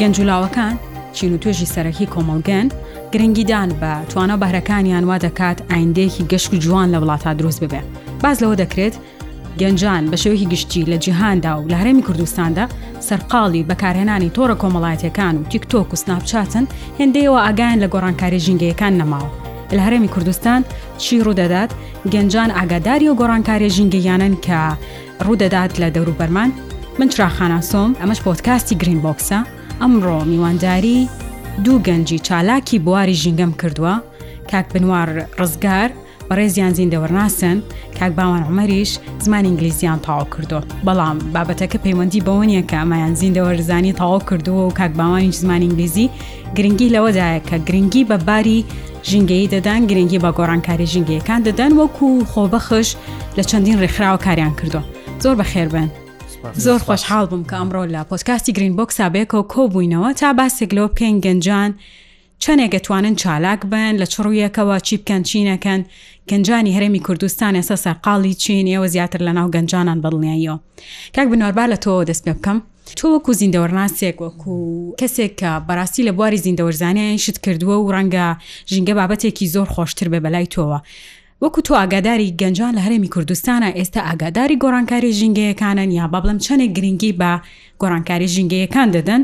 گەنج و لاوەکان چین و توێژی سەرەکی کۆمەڵگەن گرنگیدان بە توانا بەهرەکانیان وا دەکات ئایندەیەکی گەشت و جوان لە وڵاتا دروست ببێ باز لەوە دەکرێت گەنجان بە شێوەیەکی گشتی لە جیهاندا و لە هەرێمی کوردستاندا سەرقاڵی بەکارهێنانی تۆڕە کۆمەڵایەتەکان و تیکتۆک و سناپچاتن هێندەیەوە ئاگایان لە گۆڕانکاری ژینگەیەکان نەماوە لە هەرێمی کوردستان چی ڕوودەدات گەنجان ئاگاداری و گۆڕانکاری ژینگەیانن کە ڕوودەدات لە دەوروبەرمان من چراخانە سۆم ئەمەش پۆتکاستی گرین بۆکسە ئەمڕۆ میوانداری دوو گەنجی چالاکی بواری ژینگەم کردووە کاک بنوار ڕزگار بەڕێزیان زیندەوەرناسن کاک باوان عومەریش زمانی ئینگلیزیان تاو کردو بەڵام بابەتەکە پەیوەندی بەوە نیە کە ئەمایان زیندەوەرزانی تاو کردووە و کاک باوانیش زمانی ئینگلیزی گرنگی لەوەدایە کە گرنگی بە باری ژینگەی دەدەن گرنگی بە گۆڕانکاری ژینگەکان دەدەن وەکو خۆبەخش لە چەندین ڕێکخراوە کاریان کردووە زۆر بەخێربن زۆر خۆشحاڵ بووم کە ئەمڕۆ لە پۆتکاستی گرین بۆکسا بێکەوە کۆبووینەوە تا باسێک لەوە بکەین گەنجان چەنێک ئەتوانن چالاک بن لە چ ڕوویەکەوە چی بکەن چی نەکەن گەنجانی هەرێمی کوردستان ئێستا سەرقاڵی چین ئێوە زیاتر لە ناو گەنجانان بەدڵنیاییەوە کاک بنواربار لە تۆوە دەست پێ بکەم تۆ وەکو زیندەوەرناسێک وەکو کەسێک کە بەڕاستی لە بواری زیندەوەرزانیان شت کردووە و ڕەنگە ژینگە بابەتێکی زۆر خۆشتر بێ بەلای تۆوە وەکو تۆ ئاگاداری گەنجان لە هەرێمی کوردستانە ئێستا ئاگاداری گۆڕانکاری ژینگەیەکانن یا با بڵم چەنێک گرنگی بە گۆڕانکاری ژینگەیەکان دەدەن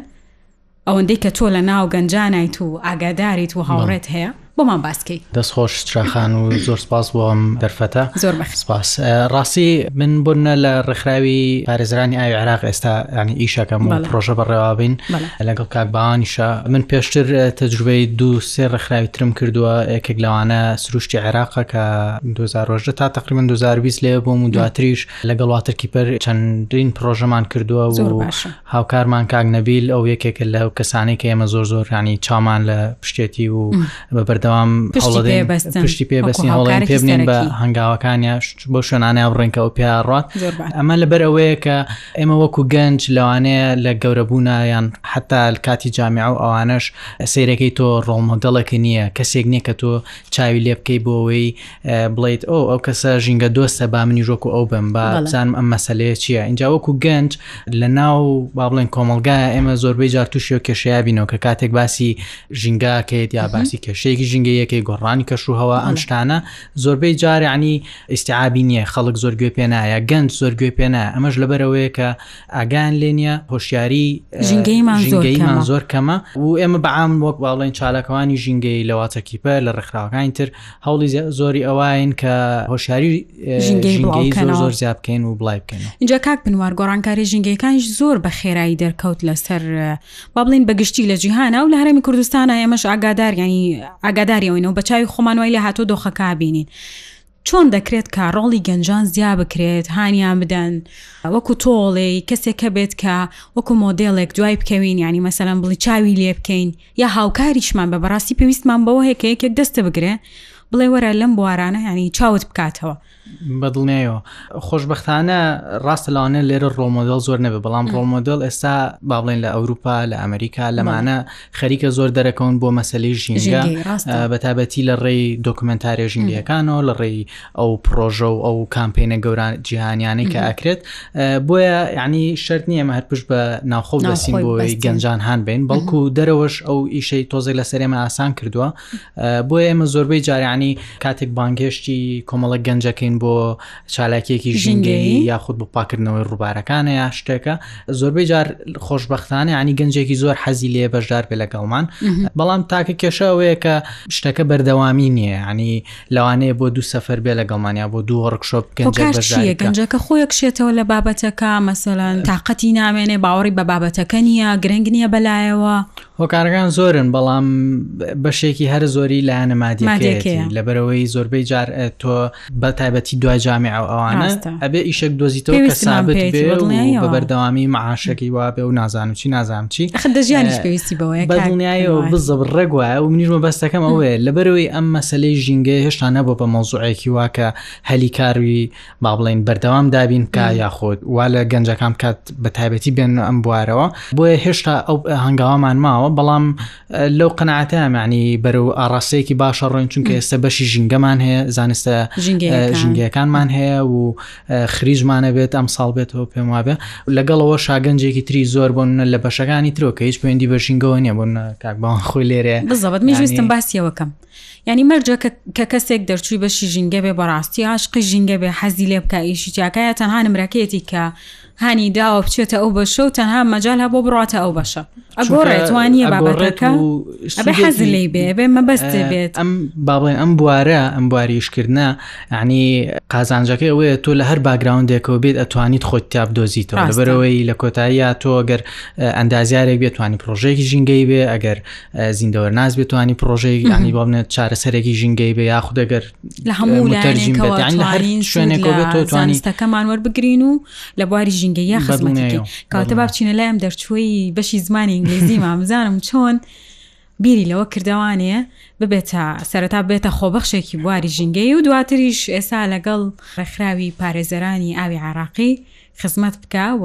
ئەوەندەی کە تۆ لە ناو گەنجانیت و ئاگاداریت و هاوڕێت هەیە بۆمان باس کەی. دەست خۆش چرا خان و زۆر سپاس بۆ ئەم دەرفەتە. زۆر بەخێر. سپاس. ڕاستی من بن لە ڕێکخراوی پارێزرانی ئاوی عێراق ئێستا ینی ئیشەکەم و پرۆژە بەڕێوابین لەگەڵ کاک باوانیشە من پێشتر تەجروبەی دوو سێ ڕێکخراوی ترم کردووە یەکێک لەوانە سروشتی عێراقە کە 2010 تا تقریبا 2020 لێ بووم و دواتریش لەگەڵ واترکیپەر چەندین پرۆژەمان کردووە و هاوکارمان کاک نەبیل ئەو یەکێکە لە کەسانی کە ئێمە زۆر زۆر ینی چامان لە پشتێتی و بە بەردەوام پشتی پێبستی هەڵێن پێ بنێن بە هەنگاوەکانیان بۆ شوێنانیان بڕێنکە و پێ ڕات ئەمە لەبەر ئەوەیە کە ئێمە وەکو گەنج لەوانەیە لە گەورەبوونا یان حتا کاتی جامع و ئەوانش سیرەکەی تۆ ڕۆڵمەگەڵێکی نییە کەسێک نییە کە تۆ چاوی لێ بکەی بۆەوەی بڵیت ئەو ئەو کەسە ژینگە دۆستە با منی ژۆکو ئەو بم با بزانم ئەم مەسلەیە چییە اینجا وەکو گەنج لە ناو با بڵێن کۆمەلگایە ئێمە زۆربەی جار تووشی و کێشەیە بینەوە کە کاتێک باسی ژینگاکەیت یا باسی کێشەیەکی ژینگەیەکەی گۆڕانی کەش و هەوا ئەم شتانە زۆربەی جارانی ئیسعابی نییە خەڵک زۆر گوێ پێنایە گەنج زۆر گوێ پێنا ئەمەش لەبەرەوەی کە ئاگان لێ نییە هۆشیاری ژینگەیمان زۆر کەمە و ئێمە بەعام وەک باڵێن چالاکەوانی ژینگەی لەواتەکیپە لە ڕێکخراوەکانی تر هەوڵی زۆری ئەوین کە هۆشاری ژینگەی زۆر زۆر زیاد بکەین و بڵای بکەین اینجا کاک بنوار گۆڕانکاری ژینگەکانیش زۆر بە خێرایی دەرکەوت لەسەر با بڵین بەگشتی لە جیهانە و لە هەرمی کوردستانە ئێمەش ئاگادار ینی ئاگاداریەوەینەوە بە چاوی خۆمان وای لە هاتۆ دۆخەکە بینین چۆن دەکرێت کە ڕۆڵی گەنجان زیا بکرێت هانیان بدەن وەکو تۆڵێ کەسێکە بێت کە وەکو مۆدلێک دوای بکەوین ینی مەسەلەن بڵی چاوی لێ بکەین یا هاوکاریشمان بە بەڕاستی پێویستمان بەوە هەیە کە یەکێک دەستە بگرێ بڵێ وەرە لەم بوارانە ینی چاوت بکاتەوە بەدڵنیایەوە خۆشببختانە ڕاستە لاوانە لێرە ڕۆمۆدەل زۆر نەبێ بەڵام ڕۆمۆدەل ئێستا با بڵێن لە ئەوروپا لە ئەمریکا لەمانە خەریکە زۆر دەرەکەون بۆ مەسلی ژینگە بەتابەتی لە ڕێی دۆکمنتارێ ژینگەکانەوە لە ڕێی ئەو پرۆژە و ئەو کامپینە گەوران جیهانیانەی کە ئەکرێت بۆیە ینی شەر نییە مە هەرپش بە ناوخۆ بەسین بۆی گەنجان هاان بین بەڵکو دەرەوەش ئەو ئیشەی تۆزێک لە سەرێمە ئاسان کردووە بۆ ئێمە زۆربەی جاریانی کاتێک بانگهێشتی کۆمەڵە گەنجەکەین بۆ چالاکیەکی ژینگەیی یاخود بۆ پاکردنەوەی ڕووبارەکانە یا شتێکە زۆربەی جار خۆشببختانە ینی گەنجێکی زۆر حەزی لێ بەشدار بێ لەگەڵمان بەڵام تاکە کێشەوەیە کە شتەکە بەردەوامی نییە ینی لەوانەیە بۆ دوو سەفەر بێ لەگەڵمانیا بۆ دوو وەڕکشۆپ گەنجەکە گەنجەکە خۆیەک شێتەوە لە بابەتەکە مەسەلەن تااقەتی نامێنێ باوەڕی بە بابەتەکە نییە گرنگ نییە بەلایەوە هۆکارەکان زۆرن بەڵام بەشێکی هەر زۆری لایەنە مادیەکەی لەبەرەوەی زۆربەی جار تۆ بە تایبەتی دوای جامی ئەوانە ئەبێ ئیشێک دۆزیتەوە کە سابت بێ بە بەردەوامی معاشەکەی وابێ و نازانم چی نازانم بزب ڕێک وایە و منیش مەبەستەکەم ئەوەیە لەبەرەوەی ئەم مەسلەی ژینگە هێشتا نەبوو بە مەوزوعێکی واکە هەلی کاروی با بڵین بەردەوام دابین کا یاخۆت وا لە گەنجەکان کات بە تایبەتی بێن ئەم بوارەوە بۆیە هێشتا ئەو هەنگاوامان ماوە بەڵام لەو قەنەعاتەمانی بەرەو ئاڕاستەیەکی باشە ڕۆین چونکە ئێستا بەشی ژینگەمان هەیە زانستە ژینگەکانمان هەیە و خریجمانە بێت ئەم ساڵ بێتەوە پێم وابێ لەگەڵەوە شاگەنجێکی تری زۆر بۆن لە بەشەکانی ترۆ کە هیچ پوێندی بەشینگەوە نیە بۆن کاک باوان خۆی لێرێ بزەبت میویستم باسیەوەکەم ینی مەرجە کە کەسێک دەرچووی بەشی ژینگە بێ بەڕاستی عاشقی ژینگە بێ حەزی لێ بکە ئیشی تیاکایە تەنها نمرەکەیەتی کە هانی داوە بچێتە ئەو بەشە و تەنها مەجال هە بۆ بڕاتە ئەو بەشە ئەگۆڕێتوانە بابەتەکە ئەبێ حەز لی بێ بێ مەبەست بێت ئەم باڵێن ئەم بوارە ئەم بواریشکردە ینی قازانجەکە ئەوەیە تۆ لە هەر باگراوندێکەوە بێت ئەتوانیت خۆت تاب دۆزیتەوە لەبەرەوەی لە کۆتاییە تۆ گەر ئەندازیارێک بێتوانی پرۆژێکی ژینگەی بێ ئەگەر زیندەوەرناز بێتوانی پرۆژەی ینی بۆ بنێت چارەسەرێکی ژینگەی بێ یاخودەگەر لە هەموو لەهەرین شوێنێکەکەمان وەربگرین و لە بواری ژینگە یا خزمەتەکە کاتە با بچینە لایم دەرچووی بەشی زمانی ئینگلیزی مامزانم چۆن بیری لەوە کردوانەیە ببێتە سەرەتا بێتە خۆبەخشێکی بواری ژینگەی و دواتریش ئێسا لەگەڵ ڕێکخراوی پارێزەرانی ئاوی عراقی خزمەت بکە و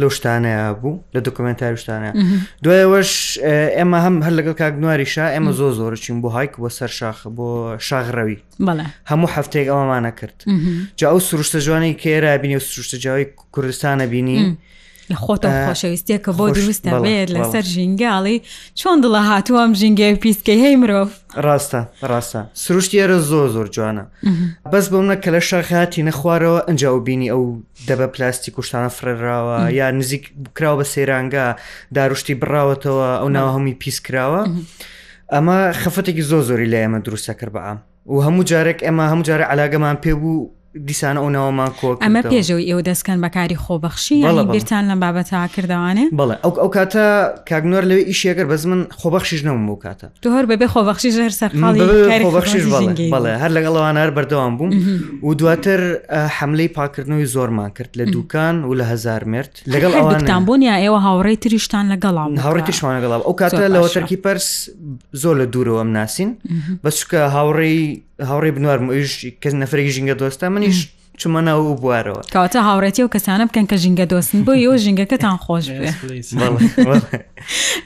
لەو شتانەیە بوو لە دکمنتاری شتانە دوایەوەش ئێمە هەم هەر لەگەڵ کاک نواریشە ئێمە زۆ زۆرچین بۆ هایک بۆ سەر شاخ بۆ شاغڕەوی هەموو هەفتێک ئەومانە کرد جا ئەو سروشتە جوانی کێرا بینی و سروشتە جاوی کوردستانە بینی لە خۆتە خۆشەویستێکە بۆ دروستە بێت لەسەر ژینگاڵی چۆن دڵە هاتووەم ژینگە پیسکەی هەی مرۆڤ ڕاستە ڕاستە سروشتی ئەرە زۆر زۆر جوانە بەس بۆم نە کە لە شەخاتی نەخوارەوە ئەنج و بینی ئەو دەبە پلاستیک و شتانە فڕێراوە یا نزیک کراوە بە سەیرانگا داروشتی بڕاوەتەوە ئەو ناو هەمووی پیس کراوە ئەمە خەفەتێکی زۆ زۆری لە ئێمە دروستە کرد بەام و هەموو جارێک ئێمە هەموو جارە علاگەمان پێ بوو دیسانە ئەو ناوەمان کۆ ئەمە پێشەوەی ئێوە دەستکەن بەکاری خۆبەخشی بیرتان لەم بابەتە کردوانێ بڵێ ئەو ئەو کاتە کاگنۆر لەوێ ئیشێگەر بەز من خۆبەخشیش نەم بۆ کاتە تۆ هەر بەبێ خۆبەخشیش هەر سەرقاڵی بەبێ کاری خۆبەخشیش خۆبەخشی بەڵێ ژینگەی بەڵێ هەر لەگەڵەوان هەر بەردەوام بووم و دواتر ئە، حەملەی پاکردنەوەی زۆرمان کرد لە دوکان و لە هەزار مرد لەگەڵ ئەوان هەردووکتان بوون یا ئێوە هاوڕێی تریشتان لەگەڵا بوو هاوڕێ کە- تیشمانە گەڵا ئەو کاتە زۆر لە باشە. وەتەرکی پەرس زۆر لە دوورەوەم ناسین بەسکە هاوڕێی هاوڕێ بنوارم ئەویش کەس نەفرێکی ژینگە دۆستە منیش چمە ناو و بوارەوە کەواتە هاوڕێتی ئەو کەسانە بکەن کە ژینگە دۆستن بۆ یەوە ژینگەکەتان خۆش بێ Yes, please. بەڵێ، بەڵێ.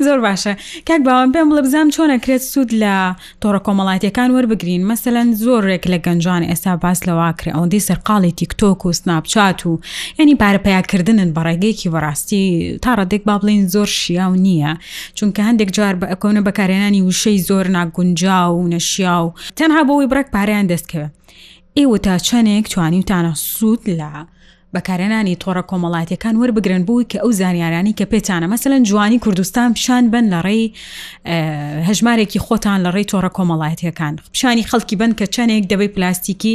زۆر باشە کاک باوان پێم بڵێ بزانم چۆنە کرێت سوود لە تۆڕە کۆمەڵاتیەکان وەربگرین مەسەەن زۆرێک لە گەنجان ئێستا باس لەواکرێ ئەوەندەی سەرقاڵی تیکتۆک و سناپچات و ینی پارە پیاکردنن بە ڕێگەیەکی بەڕاستی تا ڕادێک با بڵین زۆر شیا و نییە چونکە هەندێک جار بە ئەکۆنە بەکارێنانی وشەی زۆر ناگونجا و نەشیا و تەنها بۆی بڕێک پاریان دەستکەوێت ئێوە تا چەندێک توانیوتانە سوود لە بەکارێنانی تۆڕە کۆمەڵاتیەکان وەربگرن بووی کە ئەو زانیارانی کە پێچانە مەسەن جوانی کوردستان پیشان بن لە ڕێی هەژمارێکی خۆتان لە ڕێی تۆڕە کۆمەڵاتیەکان پیشانی خەڵکی بن کە چەندێک دەبی پلاستیکی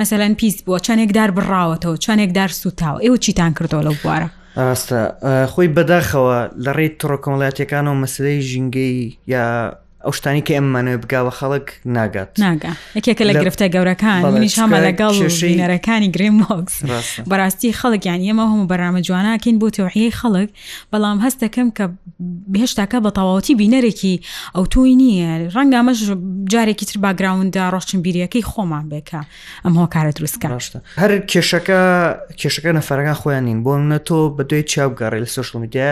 مەسەەن پیس بووە چەندێک دار بڕاوەتەوە چەندێک دار سوتاوە ئێوە چیتان کردەوە لەو بوارە ڕاستە خۆی بەداخەوە لە ڕێی تڕۆکۆمەڵاتەکانەوە مەسلەی ژینگەی یا ئەو شتانی کە ئەممانەوە بگاوە خەڵک ناگات ناگا یەکێکە لە گرفتە گەورەکان منیش هەمە لەگەڵ شێشینەرەکانی گرێم مۆکس بەڕاستی خەڵکیان ئێمە هەموو بەرنامە جواناکەین بۆ تەوحی خەڵک بەڵام هەستەکەم کە بهێشتاکە بە تەواوەتی بینەرێکی ئەو تۆی نییە ڕەنگە ئەمەش جارێکی تر باگراوندا ڕۆشتن بیریەکەی خۆمان بێکە ئەم هۆکارە دروستکە ڕاشتە هەر کێشەکە کێشەکە نەفرەکان خۆیان نین بۆ منە تۆ بە دوێ چاو گەڕێ لە سوشل میدیا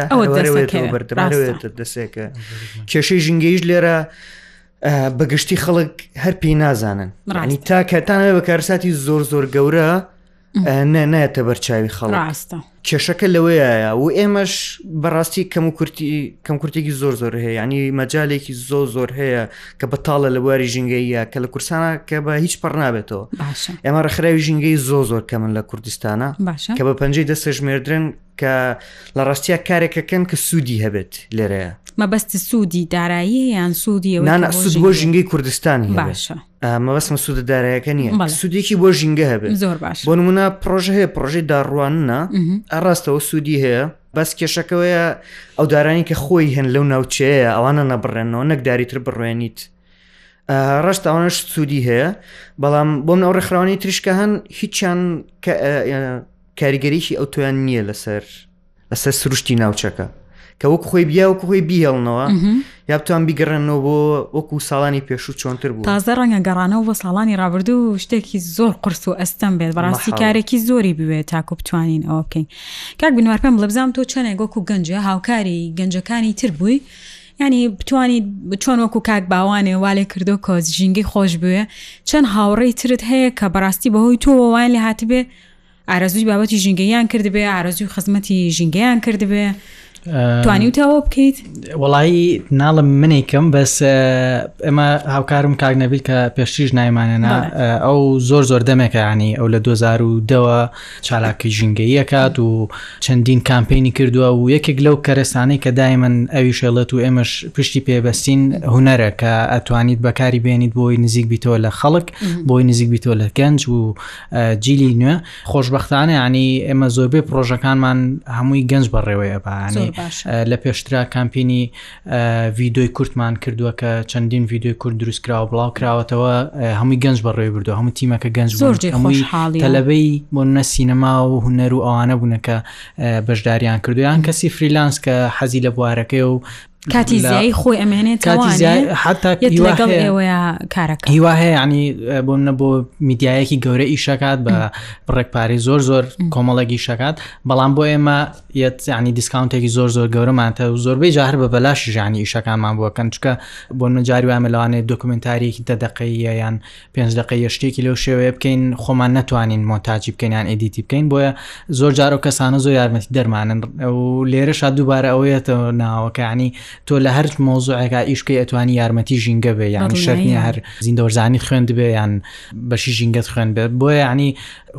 بەردەێت دەسێکە کێشەی ژنگەیش لێرە بەگشتی خەڵک هەر پێی نازانن ڕانی تاکەتانە بە کارساتی زۆر زۆر گەورە نە نایەتە بەرچاوی خەڵ ڕاستە کێشەکە لەوەیە و ئێمەش بەڕاستی کەم و کورتی کەم کورتێکی زۆر زۆر هەیە ینی مەجالێکی زۆ زۆر هەیە کە بەتاڵە لە بواری ژینگەیە کە لە کورسانە کە بە هیچ پڕ نابێتەوە ئێمە ڕخراوی ژینگەی زۆ زۆر کە من لە کوردستانە کە بە پەنجەی دەستە ژمێردرن کە لە ڕاستیا کارێکەکەن کە سوودی هەبێت لێرەیە مەبەستی سوودی دارایی یان سوودی سوود بۆ ژینگەی کوردستانی باشە مەبەستمە سوودە دارایەکە نییە سوودێکی بۆ ژینگە هەبێت زۆر باش بۆ نمونە پرۆژە هەیە پرۆژەی داڕواننا ئاراستەوە سوودی هەیە بەس کێشەکەوەیە ئەو دارانی کە خۆی هەن لەو ناوچەیە ئەوانە نەبڕێنەوە نەکداری تر بڕوێنیت ڕشت ئەوانش سوودی هەیە بەڵام بۆم ئەو ڕێکخراوانی تریشکە هەن هیچیان کاریگەریی ئەو تۆیان نییە لەسەر لەسەر سروشتی ناوچەکە کە وەک خۆی بیا وەک خۆی بیهێڵنەوە یا بتوان بیگەڕێنەوە بۆ وەکو ساڵانی پێشوو چۆنتر بوو تازە ڕەنگە گەڕانەوە بۆ ساڵانی ڕابردوو شتێکی زۆر قرس و ئەستەم بێت بەڕاستی کارێکی زۆری بوێت تاکو بتوانین ئەوە بکەین کاک بنوار پێم بڵبزانام تۆ چەنێک وەکو گەنجە هاوکاری گەنجەکانی تر بووی ینی بتانی چۆن وەکو کاک باوانێ والێ کردو کۆز ژینگەی خۆش بوێ چەند هاوڕێی ترت هەیە کە بەڕاستی بەهۆی تۆ وان لە هاتبێ ئارەزووی بابەتی ژینگەیان کردبێ ئارەزووی خزمەتی ژینگەیان کردبێ توانیوتەوە بکەیت وڵایی ناڵم منێکم بەس ئەمە هاوکارم کاک نەبیل کە پێشتریش نایمانەنا ئەو زۆر زۆر دەمێکانی ئەو لە 2010ەوە چالاکی ژینگەیەکات و چەندین کامپینی کردووە و یەکێک لەو کەرەستانەی کە دای من ئەوی شێڵێت و ئێمەش پشتی پێبەستین هوەرە کە ئەتوانیت بەکاری بێنیت بۆی نزیک بیتەوە لە خەڵک بۆی نزیک بیتەوە لە گەنج و جیلی نوێ خۆشببختانە ینی ئێمە زۆربەی پرۆژەکانمان هەمووی گەنج بەڕێوەیە بەیانی لە پێشترا کامپینی ڤیددیوی کورتمان کردووە کە چەندین ڤیددیوی کورد دروستکراوە بڵاو کراوەتەوە هەمووی گەنج بەڕێ بردو هەموو تیمەکە گەنج زۆر هەمووی تەلەبەی بۆ نە سینەما و هوەر و ئەوانە بوونەکە بەشداریان کردویان کەسی فریلانس کە حەزی لە بوارەکەی و کاتی زیایی خۆی ئەمێنێت کارەکە هیوا هەیە ینی بۆ منە بۆ میدیایەکی گەورە ئیشەکات بە ڕێکپارەی زۆر زۆر کۆمەڵێکی شکات بەڵام بۆ ئێمە یەتیانی دیسکاونتێکی زۆر زۆر گەورەمانتە و زۆربەی جاهر بە بەلاش ژانی ئیشەکانمان بووەکەن چکە بۆ من جاری وامە لەوانێت دۆکمنتاریەکی دەدەقەیە یان پێنج دقە یە شتێکی لەو شێوەیە بکەین خۆمان نتوانین مۆنتاجی بکەین یان ئەدیتی بکەین بۆیە زۆر جارو کەسانە زۆر یارمەتی دەرمانن و لێرەشا دووبارە ئەوەیەتەوە ناوەکانی تۆ لە هەر مۆزوعێکا ئیشکی ئەتوانی یارمەتی ژینگە بێ یان شەرنی هەر زیندەوەرزانی خوێندبێ یان بەشی ژینگەت خوێن بێت بۆیە ینی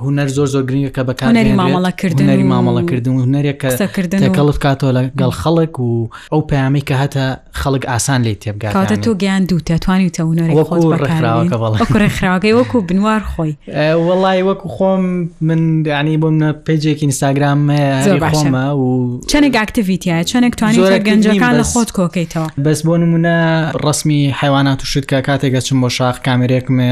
هونەر زۆر زۆر گرنگە کە بەکار هونەری مامەڵەکردن هونەری مامەڵەکردن و هونەرێک کە قسەکردن و- تێکەڵت کاتۆ لەگەڵ خەڵک و ئەو پەیامی کە هەتە خەڵک ئاسان لی تێبگات کاتە یانی. تۆ گەیان دووتە توانی تە هونەری وەکو خۆت ڕێکخراوەکە بەڵێ. بەکارێکو ڕێکخراوەکەی وەکو بنوار خۆی ئە، وەڵی وەکو خۆم من ینی بۆ منە پێجێکی ئینستاگرام زۆر باشە. خۆمە و چەندێک ئاکتیڤیتە چەندێک زۆر توانیت active گەنجەکان نیم، لە بەس- خۆت کۆکەیتەوە بەس بۆ نمونە ڕسمی حیوانات و شت کە کاتێکگە چم بۆ شاخ کامێرێکمێ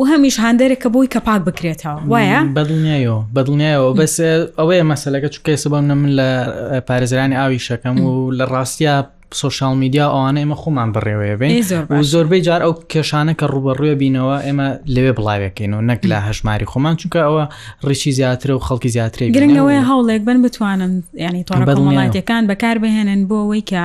وهەمیش هاندەرێکە بۆی کە پاک بکرێتەوە وایە بەدڵنیایەوە بەدڵنیایەوە بەس ئەوەیە مەسلەکە چکە ئێستا بەم من لە پارێزرانی ئاوی شەکەم و لە ڕاستیا سوۆشال میدیا ئەوانە ئێمە خۆمان بڕێوەیە بێن و زۆربەی جار ئەو کێشانە کە ڕوبەڕوێ بینەوە ئێمە لەوێ بڵاوێکەین و نەک لە هەژماری خۆمان چونکە ئەوە ڕیشی زیاترە و خەڵکی زیاتری گرنگەوەی هەوڵێک بن بتوانن ینی تۆڕ بەڵاتەکان بەکاربهێنن بۆ ئەوەی کە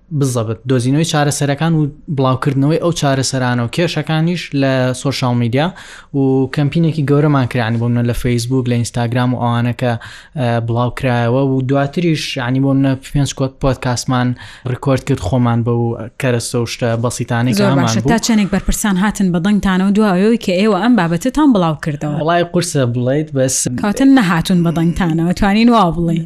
بزەبت دۆزینەوەی چارەسەرەکان و بڵاوکردنەوەی ئەو چارەسەرانە و کێشەکانیش لە سۆشال میدیا و کەمپینێکی گەورەمان کرانی بۆمنە لە فەیسبوک لە ئینستاگرام و ئەوانەکە بڵاوکرایەوە و دواتریش عنی بۆمنە پێنج کۆت پۆتکاسمان ڕکۆرد کرد خۆمان بە و کەرەستە و شتە بەسیتانێک تا چەندێک بەرپرسان هاتن بە دەنگتانەوە دوایەوەی کە ئێوە ئەم بابەتتان بڵاو کردەوە وڵای قورسە بڵیت بەس کاتن نەهاتون بە دەنگتانەوە توانین وا بڵین.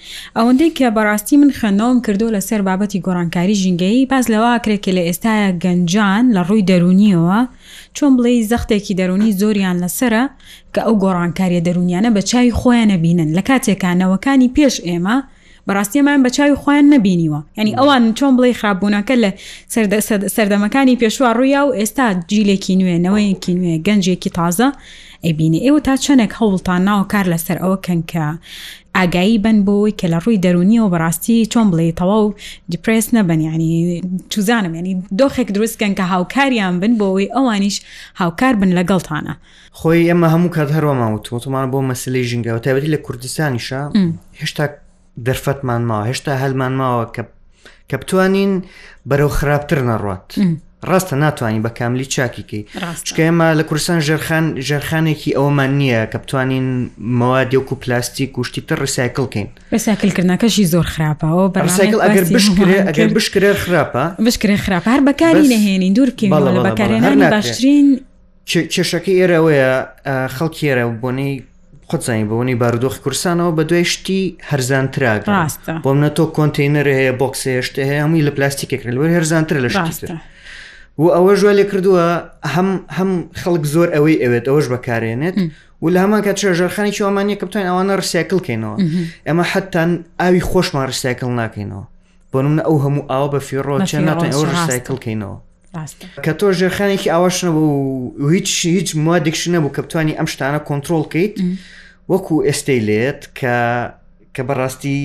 ئەوەندەی کە بەڕاستی من خوێندنەوەم کردووە لەسەر بابەتی گۆڕانکاری ژینگەیی، باس لەوە ئەکرێت کە لە ئێستایا گەنجان لە ڕووی دەروونییەوە چۆن بڵێی زەختێکی دەروونی زۆریان لەسەرە کە ئەو گۆڕانکارییە دەروونییانە بە چاوی خۆیان ئەبینن، لە کاتێکا نەوەکانی پێش ئێمە بەڕاستی ئەمەیان بە چاوی خۆیان نەبینیوە. یانی ئەوان چۆن بڵێی خراپبوونەکە لە سەردەمەکانی پێشوا ڕوویا و ئێستا جیلێکی نوێ، نەوەیەکی نوێ، گەنجێکی تازە، ئەیبینی ئێوە تا چەندێک هەوڵتان ناوە کار لەسەر ئەوە کەن کە ئاگایی بن بۆی کە لە ڕووی دەرونیەوە بەڕاستی چۆن بڵێ تەواو دیپرس نەبن ینی توزانم ینی دۆخێک دروستکەن کە هاوکاریان بن بۆەوەی ئەوانیش هاوکار بن لەگەڵتانە خۆی ئەمە هەموو کات هەروەمان وتوتمان بۆ مەسلی ژنگەوە تابەتی لە کوردستانیشە هێشتا دەرفەتمان ماوە هێشتا هەلمان ماوە کە کە بتوانین بەرەو خراپتر نەڕات ڕاستە ناتوانین بە کاملی چاکیکەی چکەمە لە کورسان ژێرخان ژێرخانێکی ئەومان نییە کە بتوانین مەوادێک و پلاستیک گوشتی تر ڕسایکلکەین ڕساکلکردنەکەشی زۆر خراپەوە بەڕساکل ئەگەر بشکرێ ئەگەر بشکرێ خراپە بشکرێ خراپ هەر بەکاری نەهێنین دوور بکەین بەکارێنانی باشترین کێشەکە ئێرەوەیە خەڵکی ئێرە بۆنەی خۆزانانی بەوەنی بارودۆخی کورسانەوە بە دوای شتی هەرزانترا ڕاستە بۆ منە تۆ کۆنتینەر هەیە بۆکس هێشتە هەیە هەمووی لە پلاستیکێک لەوەر هەرزانتر لە شتر و ئەوە ژوای لێ کردووە هەم هەم خەڵک زۆر ئەوەی ئەوێت ئەوەش بەکارێنێت و لە هەمان کە چێژەرخانی چۆمانە کە بتوانین ئەوانە ڕسیاکلکەینەوە ئەمە حتان ئاوی خۆشمان ڕسیاکل ناکەینەوە بۆ منە ئەو هەموو ئاوە بە فێڕۆ چێ ناتوان ئەو ڕسایکل کەینەوە کە تۆ ژێرخانێکی ئاواش نەبوو و هیچ هیچ موادێکش نەبوو کە بتانی ئەم شتانە کۆنتترۆل کەیت وەکو ئێستەی لێت کە کە بەڕاستی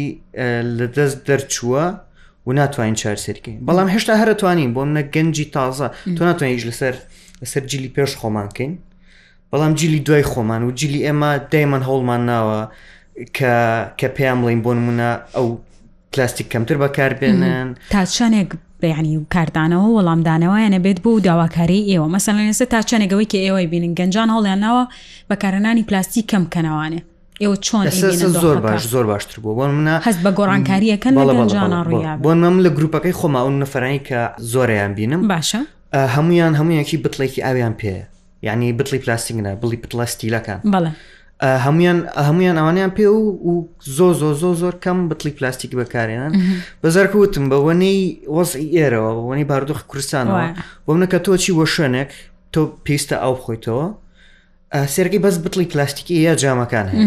لە دەست دەرچووە و ناتوانین چارسەرکەین بەڵام هێشتا هەرتوانین بۆ منە گەنجی تازە تۆ ناتوانیش لەسەر لەسەر جلی پێش خۆمانکەین بەڵام جیلی دوای خۆمان و جیلی ئێمە دایمان هەوڵمان ناوە کە کە پێیان بڵین بۆ نمونە ئەو پلاستیک کەمتر بەکاربێنن تا چەندێک بەیانی و کاردانەوە وەڵامدانەوەیانە بێت بۆ داواکاری ئێوە مەسەن لەێستا تا چەندێکەوەی کە ئێوەی بینن گەنجان هەڵیان ناوە بەکارنانی پلاستی کەم کەنەوانێ ئێوە چۆن زۆر باش زۆر باشتر بوو بۆ منە هەست بە گۆڕانکاریەکەن بۆن مەم لە گروپەکەی خۆماون نەفرانی کە زۆریان بینم باشە هەمویان هەمویەکی بتڵێکی ئاویان پێ یعنی بتڵی پلاستیکنە بڵی پتڵە ستیلەکان بەڵێ هەمویان هەمویان ئەوانیان پێ و زۆ زۆ زۆ زۆر کەم بتڵی پلاستیک بەکارێنن بەزارکەوتم بە وەنەی وەزی ئێرەوە وەنی باردۆخ کوردستانەوە بۆمنە کە تۆچی وە شوێنێک تۆ پێستە ئەو خۆیتەوە سێرگی بەس بتڵی پلاستیکی یا جامەکان هەیە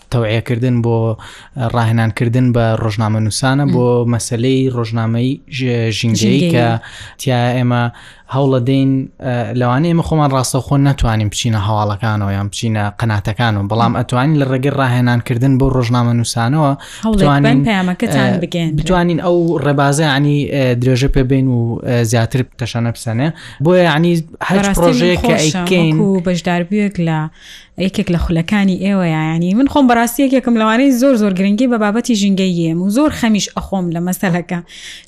تەوعەیەکردن بۆ ڕاهێنانکردن بە ڕۆژنامەنووسانە بۆ مەسلەی ڕۆژنامەی ژینگەی کە تیا ئێمە هەوڵە دەین لەوانە ئێمە خۆمان ڕاستەخۆ ناتوانین بچینە هەواڵەکانەوە یان بچینە قەناتەکان و بەڵام ئەتوانین لە ڕێگەی ڕاهێنانکردن بۆ ڕۆژنامە نووسانەوە بتوانین ئەو ڕێبازە ینی درێژە پێ بین و زیاتر تەشەنە بسەنێ بۆیە عنی هەر پرۆژەیە کە ئەیکەین و بەشداربیێک لە یەکێک لە خولەکانی ئێوەیە ینی من خۆم بەڕاستی یەکێکم لەوانەی زۆر زۆر گرنگی بە بابەتی ژینگەیەم و زۆر خەمیش ئەخۆم لە مەسەلەکە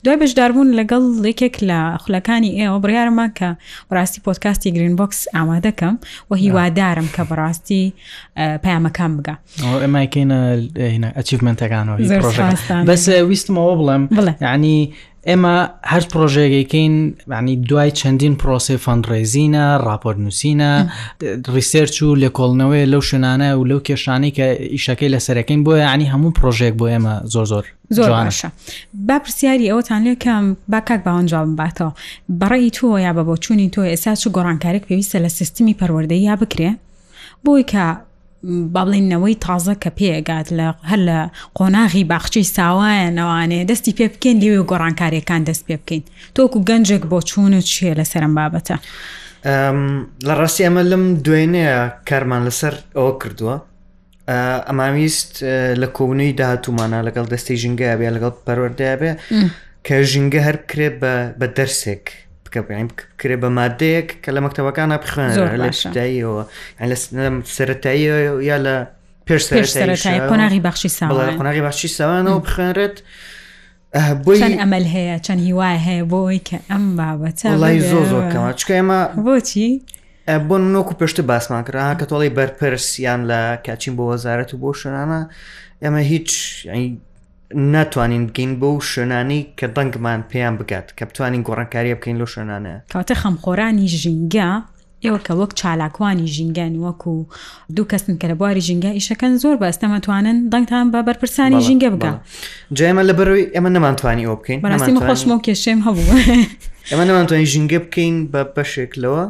دوای بەشداربوون لەگەڵ یەکێک لە خولەکانی ئێوە بڕیارمە کە بڕاستی پۆتکاستی گرین بۆکس ئامادەکەم و هیوادارم کە بەڕاستی پامەکان بگە ئەمایکەینە ئەچیفمنتەکانەوە بەس ویستمەوە بڵێم ینی ئێمە هەر پرۆژێگەیکەین ینی دوای چەندین پرۆسی فەنڕێزیینە راپۆرت نووسینە ریسێرچ و لێکۆڵنەوەی لەو شوێنانە و لەو کێشانی کە ئیشەکەی لە سەرەکەین بۆ ینی هەموو پرۆژێک بۆ ئێمە زۆر زۆر زۆر باشە با پرسیاری ئەوتان لێکەم با کاک باوان جوابم باتەوە بەڕێی تۆ یا بە بۆ چووی تۆ ئێستا چ گۆڕانکارێک پێویستە لە سیستمی پەروەردەیە بکرێ بۆی کە با بڵێن نەوەی تازە کە پێگات لە هەر لە قۆناغی باخچەی ساوایە نەوانێ دەستی پێ بکەین لێوێ گۆڕانکاریەکان دەست پێ بکەین تۆکو گەنجێک بۆ چوونە چیە لەسەرم بابەتە لە ڕاستی ئەمە لەم دوێنەیە کارمان لەسەر ئەوە کردووە ئەماویست لە کۆبنەی داهاتوومانە لەگەڵ دەستی ژنگە بێ لەگەڵ پەروەردە بێ کە ژنگە هەر بکرێت بە دەرسێک بکرێ بە مادەیەک کە لە مەکتتەبەکانە بخوێن لە شداییەوە سەتایی یا لە پێش سەرەتایی قۆناغی بەخشی ساڵ قۆناغی باشی ساوانەوە بخوێنرێت بۆی ئەمەل هەیە چەند هیوای هەیە بۆی کە ئەم بابەتە وڵی زۆ زۆر کەمە چکە ئێمە بۆچی بۆ نۆکو پێشتە باسمان کرا کە تۆڵی بەرپرسیان لە کاچین بۆ وەزارەت و بۆ شوێنانە ئێمە هیچ ناتوانین بگەین بەو شوێنانەی کە دەنگمان پێیان بگات کە بتوانین گۆڕانکاریە بکەین لەو شوێنانە کاتە خەمخۆرانی ژینگە ئێوە کە وەک چالاکوانی ژینگەن وەکو دوو کەسن کە لە بواری ژینگە ئیشەکەن زۆر بەستەمەتوانن دەنگتان بە بەرپرسانی ژینگە بگە جایمە لە بەرەوەی ئەمە نەمانتوانی ئەو بکەین بەڕاستی من خۆشم و کێشێم هەبوو ئەمە نەمانتوانین ژینگە بکەین بە بەشێک لەوە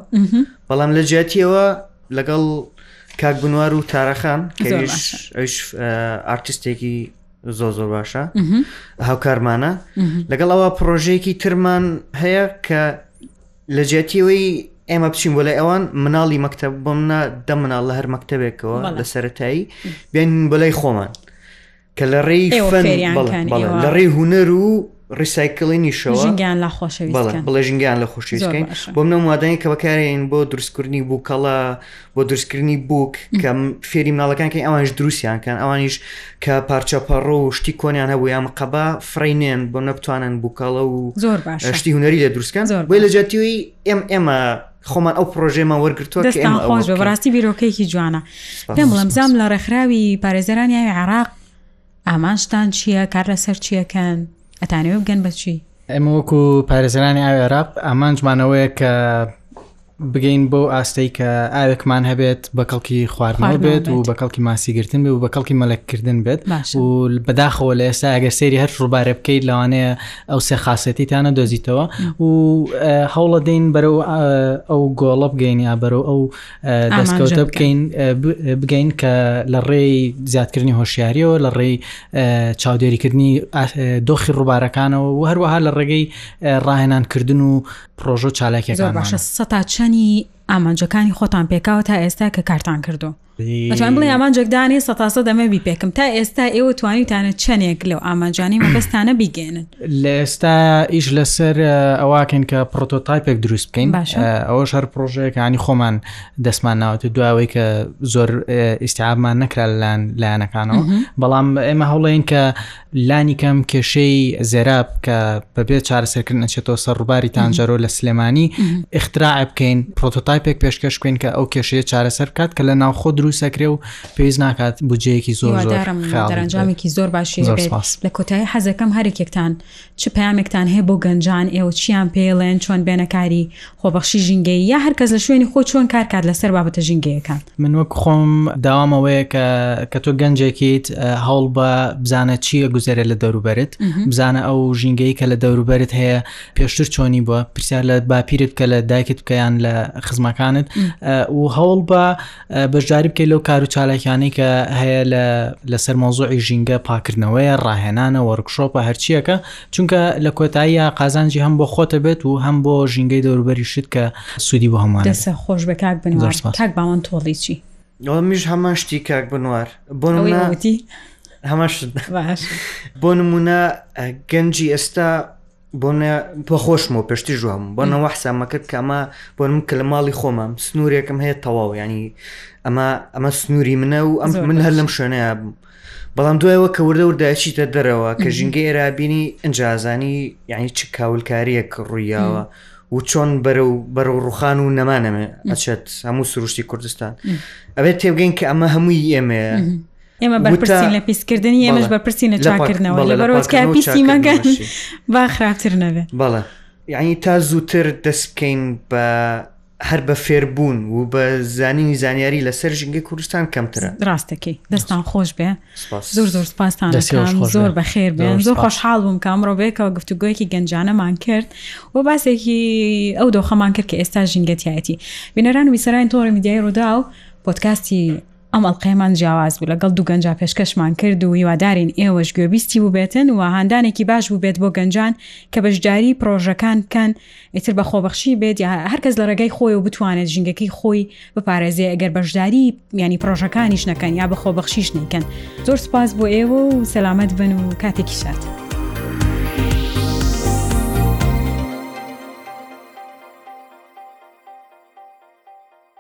بەڵام لە جیاتیەوە لەگەڵ کاک بنوار و تارەخان ئەوش ئارتستێکی زۆ زۆر باشە هاوکارمانە لەگەڵ ئەوە پرۆژەیەکی ترمان هەیە کە لە جێتیەوەی ئێمە بچین بۆ لای ئەوان مناڵی مەکتب بۆمنا دە مناڵ لە هەر مەکتتەبێکەوە لە سەتایی بێن بۆ لای خۆمان کە لە ڕێی ئێوە فەن فێریان بەڵێ، کەن، بەڵێ، ئێوە- لە ڕێی هونەر و ڕیسایکلینیشەوە ژینگەیان لا خۆشەویست بەڵێ کەن. بڵێ ژنگیان لە خۆشویست زۆر بکەین باشە. بۆ منە وادانی کە بەکارێن بۆ دروستکردنی بووکەڵە بۆ دروستکردنی بووک کە م- فێری مناڵەکان کەین ئەوانش دروستیان کەن ئەوانیش کە پارچە پەڕۆ و شتی کۆنیان هەبوو یان مقەبا فڕی نێن بۆ نە بتوانن بووکەڵە و زۆر باشە شتی هونەری لە دروستکەن زۆر بۆی لە باشە. جاتیی ئێم ئێمە خۆمان ئەو پرۆژێمان وەرگتووە دەستان خۆش بە بەڕاستی بیرۆکەیەکی جوانە پێم بڵم زام لە ڕێکخراوی پارێزەرانی یاوی عراق ئامانشتان چییە کار لەسەر چیەکەن ئەتانەوە بگەن بەچی ئێمە وەکو پارێزەرانی ئاوی عراق ئامانجمانەوەیە کە بگەین بۆ ئاستەی کە ئاوێکمان هەبێت بە کەڵکی خواردنەوە بێت و بە کەڵکی ماسیگرتن بێ و بە کەڵکی مەلەکردن بێت و بەداخەوە لە ئێستا ئەگەر سێری هەر ڕووبارە بکەیت لەوانەیە ئەو سێ خااسێتیتانە دۆزیتەوە و هەوڵە دەین بەرەو ئەو گۆڵە بگەین یا بەرەو ئەو دەستکەوتە بکەین بگەین کە لە ڕێی زیادکردنی هۆشیاریەوە لە ڕێی چاودێریکردنی دۆخی ڕووبارەکانەوە و هەروەها لە ڕێگەی ڕاهێنانکردن و پرۆژۆ چالاکیەکان باشە سە تا چەنی ئامانجەکانی خۆتان پێکاوە تا ئێستا کە کارتان کردو ئەتوانم بڵێم ئامانجێک دانێ سەتاسەد ئەمە بی پێکم تا ئێستا ئێوە توانیتانە چەندێک لەو ئامانجانی مەبەستانە بیگەێنن لە ئێستا ئیش لەسەر ئەوواکەن کە پرۆتۆتایپێک دروست بکەین ئەوە شار پرۆژەکانی خۆمان دەستمان ناوەتە دواوەی کە زۆر ئیسعابمان نەکرا لەلاەن لایەنەکانەوە بەڵام ئێمە هەوڵێن کە لانیکەم کێشەی زێراب کە بەبێ چارەسەرکردن ئەچێتەوە سەر ڕووباری تانجەرۆ لە سلێمانی اختراع بکەین پرۆتۆتایپێک پێشکەش بکەین کە ئەو کێشەیە چارەسەر بکات کە لە ناوخۆ دروستەکرێ و پێویست ناکات بجەیەکی زۆر دەرەنجامێکی زۆر باشی لە کۆتایی حەزەکەم هەرێکێکتان چ پامێکتان هەیە بۆ گەنجان ئێوە چیان پێڵێن چۆن بێنەکاری خۆبەخشی ژینگەیی یا هەر کەس لە شوێنی خۆی چۆن کار کات لەسەر بابەتە ژینگەیەکان. من وەک خۆم داوام ئەوەیە کە کە تۆ گەنجێکیت هەوڵ بە بزانە چییە گوزەرێ لە دەوروبەرت بزانە ئەو ژینگەی کە لە دەوروبەرت هەیە پێشتر چۆنی بووە پرسیار لە باپیرت کە لە دایکت بکەیان لە خزمەکانت و هەوڵ بە بەشداری بکەیت لەو کار و چالاکیانەی کە هەیە لە لەسەر مۆزوعی ژینگە پاکردنەوەیە ڕاهێنانە وەرکشۆپە هەرچیەکە چونکە لە کۆتاییە قازانجی هەم بۆ خۆتە بێت و هەم بۆ ژینگەی دەوروبەری شت کە سوودی بۆ هەمووان دەسە خۆش بە کاک بنوار کاک باوەن تۆڵی چی ئەوە میش هەمان شتی کاک بنوار بۆ نمونەتی هەمان شت بۆ نمونە گەنجی ئێستا بۆ خۆشمەوە پێشتی ژوام بۆ نەوە حسامەکە کە ئەمە بۆ من کە لە ماڵی خۆمەم سنوورێکم هەیە تەواو ینی ئەمە ئەمە سنووری منە و ئەم من هەر لەم شوێنەیە بووم بەڵام دوایەوە کە وردە وردایچیتە دەرەوە کە ژینگە ئێرابینی ئەنجازانی یعنی چ کاولکاریەک ڕوویاوە و چۆن بەرەو بەرەو ڕوخان و نەمانەمێ ئەچێت هەموو سروشتی کوردستان ئەبێت تێبگەین کە ئەمە هەمووی ئێمە ئێمە بەرپرسین لە پیسکردنی ئێمەش بەرپرسین لە چاکردنەوە لە بەرۆچکە پیسی مەگەن با خراپتر نەبێت بەڵێ یعنی تا زووتر دەست بکەین بە هەر بە فێربوون و بە زانینی زانیاری لەسەر ژینگەی کوردستان کەمترە ڕاستەکەی دەستان خۆش بێ زۆر زۆر سپاستان زۆر بە خێر بێن زۆر خۆشحاڵ بووم کە ئەمڕۆ بێکەوە گفتوگوۆیەکی گەنجانەمان کرد و باسێکی ئەو دۆخەمان کرد کە ئێستا ژینگەتیایەتی بینەران ویسەرانی تۆڕی میدیای ڕوودا و پۆتکاستی ئەم ئەڵقەیەمان جیاواز بوو لەگەڵ دوو گەنجا پێشکەشمان کرد و هیوادارین ئێوەش گوێبیستی بووبێتن و هاندانێکی باش بووبێت بۆ گەنجان کە بەشداری پرۆژەکان بکەن ئیتر بە خۆبەخشی بێت یا هەرکەس لە ڕێگای خۆی و بتوانێت ژینگەکەی خۆی بپارێزێ ئەگەر بەشداری ینی پرۆژەکانیش نەکەن یا بە خۆبەخشیش نیکەن زۆر سپاس بۆ ئێوە و سەلامەت بن و کاتێکی شات.